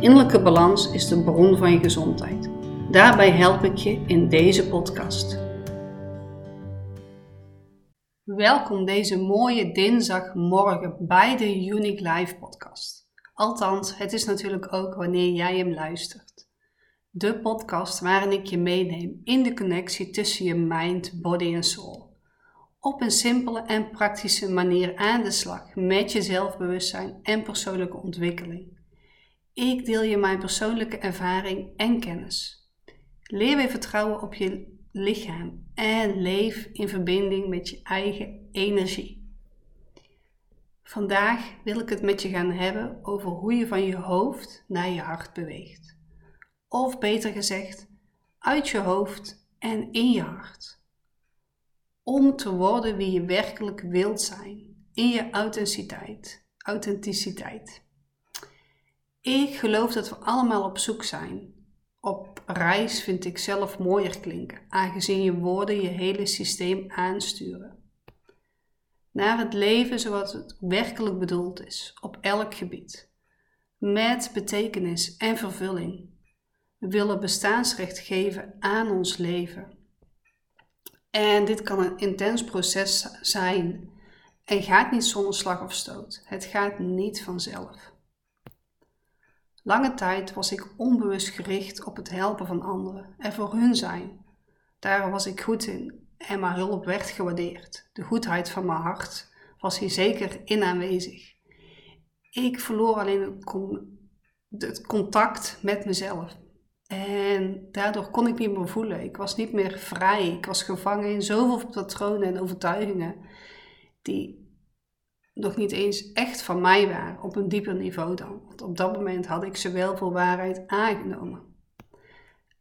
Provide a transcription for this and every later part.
Innerlijke balans is de bron van je gezondheid. Daarbij help ik je in deze podcast. Welkom deze mooie dinsdagmorgen bij de Unique Life podcast. Althans, het is natuurlijk ook wanneer jij hem luistert. De podcast waarin ik je meeneem in de connectie tussen je mind, body en soul. Op een simpele en praktische manier aan de slag met je zelfbewustzijn en persoonlijke ontwikkeling. Ik deel je mijn persoonlijke ervaring en kennis. Leer weer vertrouwen op je lichaam en leef in verbinding met je eigen energie. Vandaag wil ik het met je gaan hebben over hoe je van je hoofd naar je hart beweegt. Of beter gezegd, uit je hoofd en in je hart. Om te worden wie je werkelijk wilt zijn, in je authenticiteit. authenticiteit. Ik geloof dat we allemaal op zoek zijn. Op reis vind ik zelf mooier klinken, aangezien je woorden je hele systeem aansturen. Naar het leven zoals het werkelijk bedoeld is, op elk gebied. Met betekenis en vervulling. We willen bestaansrecht geven aan ons leven. En dit kan een intens proces zijn en gaat niet zonder slag of stoot. Het gaat niet vanzelf. Lange tijd was ik onbewust gericht op het helpen van anderen en voor hun zijn. Daar was ik goed in en mijn hulp werd gewaardeerd. De goedheid van mijn hart was hier zeker in aanwezig. Ik verloor alleen het contact met mezelf. En daardoor kon ik niet meer voelen. Ik was niet meer vrij. Ik was gevangen in zoveel patronen en overtuigingen die nog niet eens echt van mij waren, op een dieper niveau dan. Want op dat moment had ik ze wel voor waarheid aangenomen.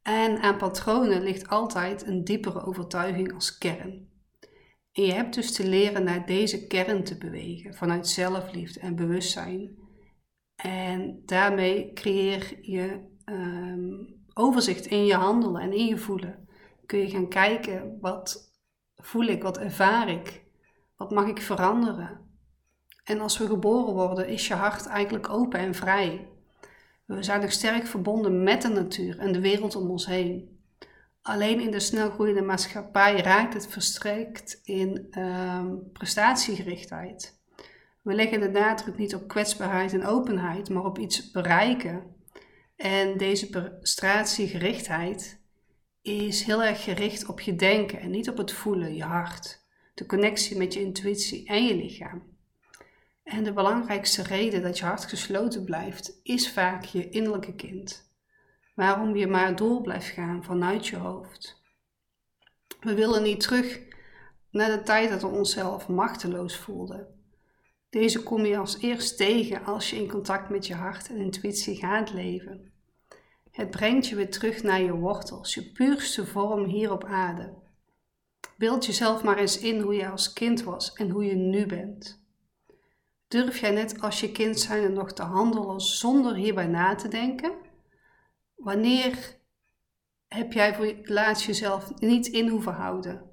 En aan patronen ligt altijd een diepere overtuiging als kern. En je hebt dus te leren naar deze kern te bewegen, vanuit zelfliefde en bewustzijn. En daarmee creëer je um, overzicht in je handelen en in je voelen. Kun je gaan kijken, wat voel ik, wat ervaar ik, wat mag ik veranderen? En als we geboren worden, is je hart eigenlijk open en vrij. We zijn nog sterk verbonden met de natuur en de wereld om ons heen. Alleen in de snelgroeiende maatschappij raakt het verstrekt in uh, prestatiegerichtheid. We leggen de nadruk niet op kwetsbaarheid en openheid, maar op iets bereiken. En deze prestatiegerichtheid is heel erg gericht op je denken en niet op het voelen, je hart, de connectie met je intuïtie en je lichaam. En de belangrijkste reden dat je hart gesloten blijft, is vaak je innerlijke kind. Waarom je maar door blijft gaan vanuit je hoofd. We willen niet terug naar de tijd dat we onszelf machteloos voelden. Deze kom je als eerst tegen als je in contact met je hart en intuïtie gaat leven. Het brengt je weer terug naar je wortels, je puurste vorm hier op aarde. Beeld jezelf maar eens in hoe je als kind was en hoe je nu bent. Durf jij net als je kind zijn nog te handelen zonder hierbij na te denken? Wanneer heb jij voor laatst jezelf niet in hoeven houden?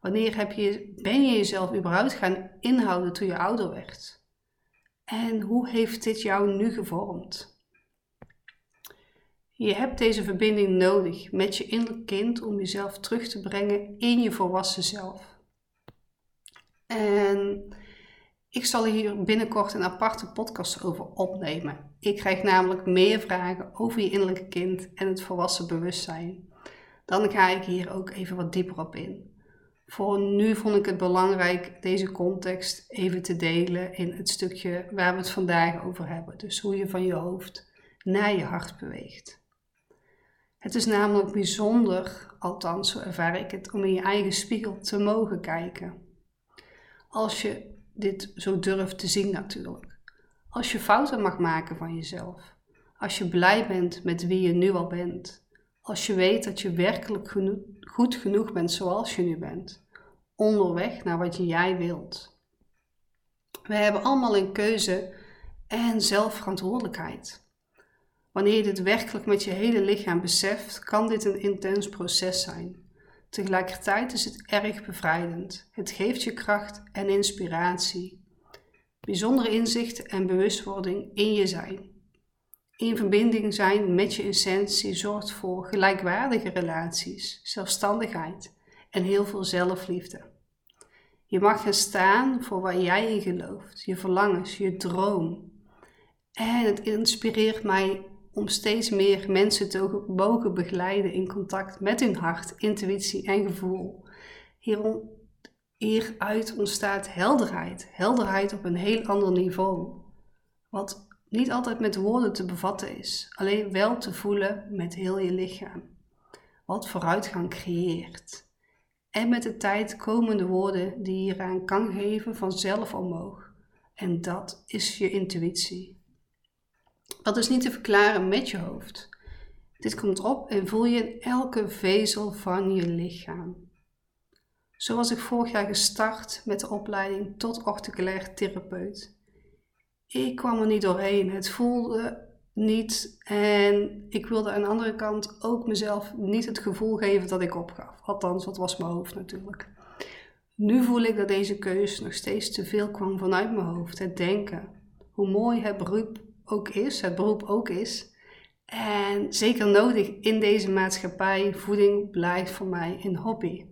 Wanneer heb je, ben je jezelf überhaupt gaan inhouden toen je ouder werd? En hoe heeft dit jou nu gevormd? Je hebt deze verbinding nodig met je innerlijk kind om jezelf terug te brengen in je volwassen zelf. En ik zal hier binnenkort een aparte podcast over opnemen. Ik krijg namelijk meer vragen over je innerlijke kind en het volwassen bewustzijn. Dan ga ik hier ook even wat dieper op in. Voor nu vond ik het belangrijk deze context even te delen in het stukje waar we het vandaag over hebben. Dus hoe je van je hoofd naar je hart beweegt. Het is namelijk bijzonder, althans zo ervaar ik het, om in je eigen spiegel te mogen kijken. Als je dit zo durft te zien natuurlijk. Als je fouten mag maken van jezelf. Als je blij bent met wie je nu al bent. Als je weet dat je werkelijk goed genoeg bent zoals je nu bent. Onderweg naar wat jij wilt. We hebben allemaal een keuze en zelfverantwoordelijkheid. Wanneer je dit werkelijk met je hele lichaam beseft, kan dit een intens proces zijn. Tegelijkertijd is het erg bevrijdend. Het geeft je kracht en inspiratie. Bijzondere inzichten en bewustwording in je zijn. In verbinding zijn met je essentie zorgt voor gelijkwaardige relaties, zelfstandigheid en heel veel zelfliefde. Je mag gaan staan voor waar jij in gelooft, je verlangens, je droom. En het inspireert mij om steeds meer mensen te mogen begeleiden in contact met hun hart, intuïtie en gevoel. Hieruit ontstaat helderheid, helderheid op een heel ander niveau. Wat niet altijd met woorden te bevatten is, alleen wel te voelen met heel je lichaam. Wat vooruitgang creëert. En met de tijd komen de woorden die je eraan kan geven vanzelf omhoog. En dat is je intuïtie. Dat is niet te verklaren met je hoofd. Dit komt op en voel je in elke vezel van je lichaam. Zo was ik vorig jaar gestart met de opleiding tot orticulair therapeut. Ik kwam er niet doorheen. Het voelde niet en ik wilde aan de andere kant ook mezelf niet het gevoel geven dat ik opgaf. Althans, dat was mijn hoofd natuurlijk. Nu voel ik dat deze keuze nog steeds te veel kwam vanuit mijn hoofd. Het denken. Hoe mooi het beroep ook is, het beroep ook is. En zeker nodig in deze maatschappij, voeding blijft voor mij een hobby.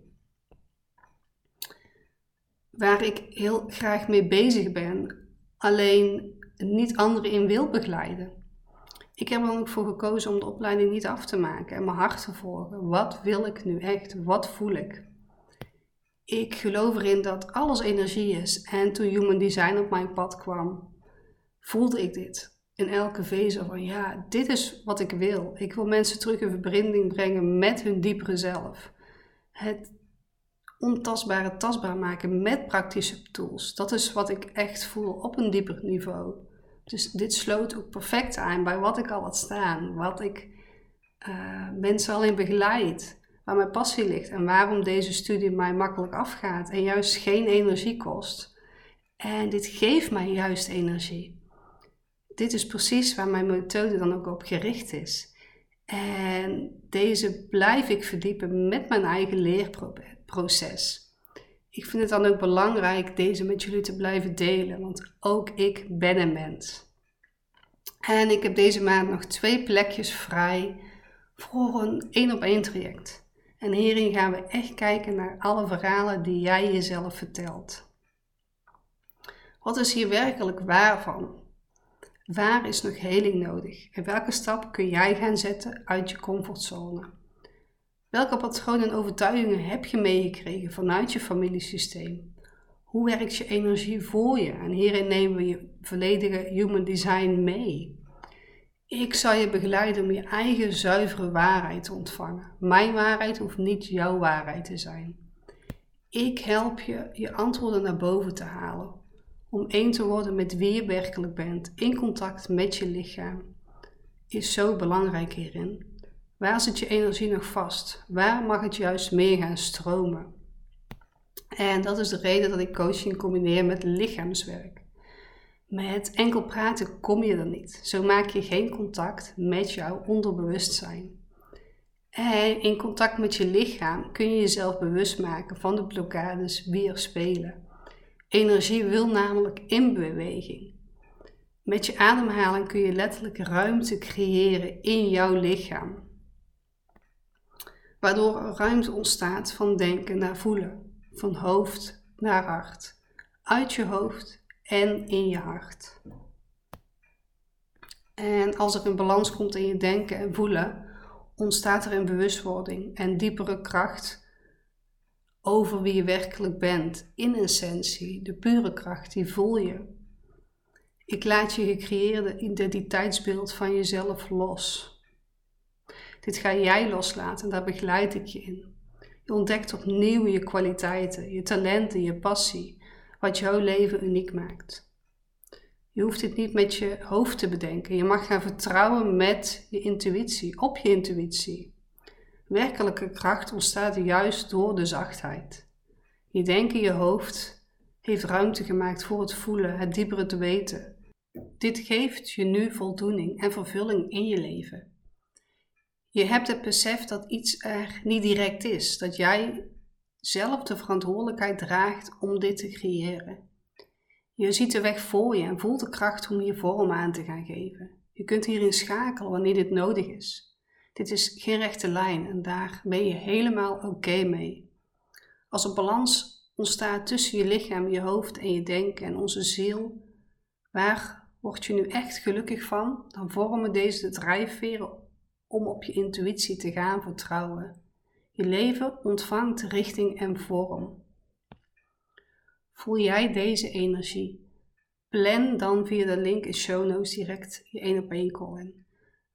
Waar ik heel graag mee bezig ben, alleen niet anderen in wil begeleiden. Ik heb er ook voor gekozen om de opleiding niet af te maken en mijn hart te volgen. Wat wil ik nu echt? Wat voel ik? Ik geloof erin dat alles energie is. En toen Human Design op mijn pad kwam, voelde ik dit in elke vezel van ja, dit is wat ik wil. Ik wil mensen terug in verbinding brengen met hun diepere zelf. Het ontastbare tastbaar maken met praktische tools. Dat is wat ik echt voel op een dieper niveau. Dus dit sloot ook perfect aan bij wat ik al had staan, wat ik uh, mensen al in begeleid, waar mijn passie ligt en waarom deze studie mij makkelijk afgaat en juist geen energie kost. En dit geeft mij juist energie dit is precies waar mijn methode dan ook op gericht is. En deze blijf ik verdiepen met mijn eigen leerproces. Ik vind het dan ook belangrijk deze met jullie te blijven delen, want ook ik ben een mens. En ik heb deze maand nog twee plekjes vrij voor een één op één traject. En hierin gaan we echt kijken naar alle verhalen die jij jezelf vertelt. Wat is hier werkelijk waar van? Waar is nog heling nodig en welke stap kun jij gaan zetten uit je comfortzone? Welke patronen en overtuigingen heb je meegekregen vanuit je familiesysteem? Hoe werkt je energie voor je? En hierin nemen we je volledige human design mee. Ik zal je begeleiden om je eigen zuivere waarheid te ontvangen. Mijn waarheid hoeft niet jouw waarheid te zijn. Ik help je je antwoorden naar boven te halen om één te worden met wie je werkelijk bent, in contact met je lichaam, is zo belangrijk hierin. Waar zit je energie nog vast? Waar mag het juist mee gaan stromen? En dat is de reden dat ik coaching combineer met lichaamswerk. Met enkel praten kom je er niet. Zo maak je geen contact met jouw onderbewustzijn. En in contact met je lichaam kun je jezelf bewust maken van de blokkades die er spelen. Energie wil namelijk in beweging. Met je ademhaling kun je letterlijk ruimte creëren in jouw lichaam. Waardoor er ruimte ontstaat van denken naar voelen, van hoofd naar hart, uit je hoofd en in je hart. En als er een balans komt in je denken en voelen, ontstaat er een bewustwording en diepere kracht over wie je werkelijk bent, in essentie, de pure kracht, die voel je. Ik laat je gecreëerde identiteitsbeeld van jezelf los. Dit ga jij loslaten, daar begeleid ik je in. Je ontdekt opnieuw je kwaliteiten, je talenten, je passie, wat jouw leven uniek maakt. Je hoeft dit niet met je hoofd te bedenken. Je mag gaan vertrouwen met je intuïtie, op je intuïtie. Werkelijke kracht ontstaat juist door de zachtheid. Je denken, je hoofd heeft ruimte gemaakt voor het voelen, het diepere te weten. Dit geeft je nu voldoening en vervulling in je leven. Je hebt het besef dat iets er niet direct is, dat jij zelf de verantwoordelijkheid draagt om dit te creëren. Je ziet de weg voor je en voelt de kracht om hier vorm aan te gaan geven. Je kunt hierin schakelen wanneer dit nodig is. Dit is geen rechte lijn en daar ben je helemaal oké mee. Als een balans ontstaat tussen je lichaam, je hoofd en je denken en onze ziel, waar word je nu echt gelukkig van, dan vormen deze de drijfveren om op je intuïtie te gaan vertrouwen. Je leven ontvangt richting en vorm. Voel jij deze energie? Plan dan via de link in show notes direct je 1 op 1 call in.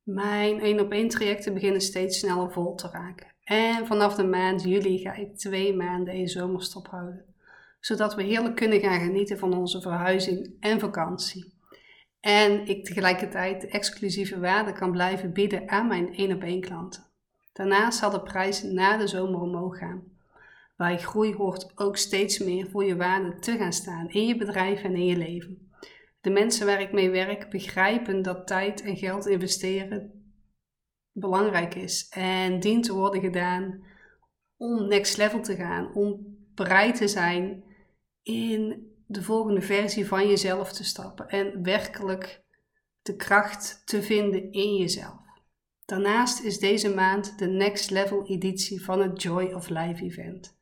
Mijn 1 op 1 trajecten beginnen steeds sneller vol te raken. En vanaf de maand juli ga ik twee maanden in zomerstop houden. Zodat we heerlijk kunnen gaan genieten van onze verhuizing en vakantie. En ik tegelijkertijd exclusieve waarde kan blijven bieden aan mijn 1 op 1 klanten. Daarnaast zal de prijs na de zomer omhoog gaan. Bij groei hoort ook steeds meer voor je waarde te gaan staan in je bedrijf en in je leven. De mensen waar ik mee werk begrijpen dat tijd en geld investeren belangrijk is en dient te worden gedaan om next level te gaan, om bereid te zijn in de volgende versie van jezelf te stappen en werkelijk de kracht te vinden in jezelf. Daarnaast is deze maand de Next Level editie van het Joy of Life event,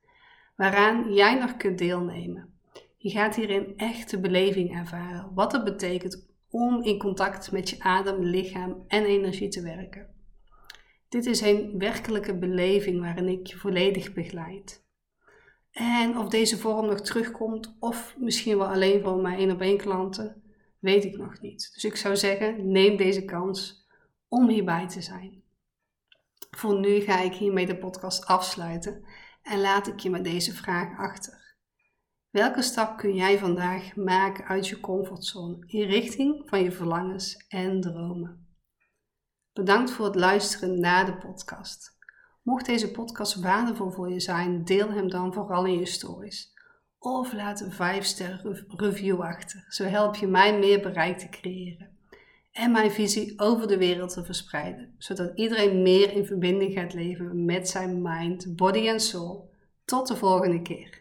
waaraan jij nog kunt deelnemen. Je gaat hierin echte beleving ervaren, wat het betekent om in contact met je adem, lichaam en energie te werken. Dit is een werkelijke beleving waarin ik je volledig begeleid. En of deze vorm nog terugkomt, of misschien wel alleen voor mijn één op één klanten, weet ik nog niet. Dus ik zou zeggen, neem deze kans om hierbij te zijn. Voor nu ga ik hiermee de podcast afsluiten en laat ik je met deze vraag achter. Welke stap kun jij vandaag maken uit je comfortzone in richting van je verlangens en dromen? Bedankt voor het luisteren naar de podcast. Mocht deze podcast waardevol voor je zijn, deel hem dan vooral in je stories. Of laat een 5 sterren review achter. Zo help je mij meer bereik te creëren. En mijn visie over de wereld te verspreiden. Zodat iedereen meer in verbinding gaat leven met zijn mind, body en soul. Tot de volgende keer.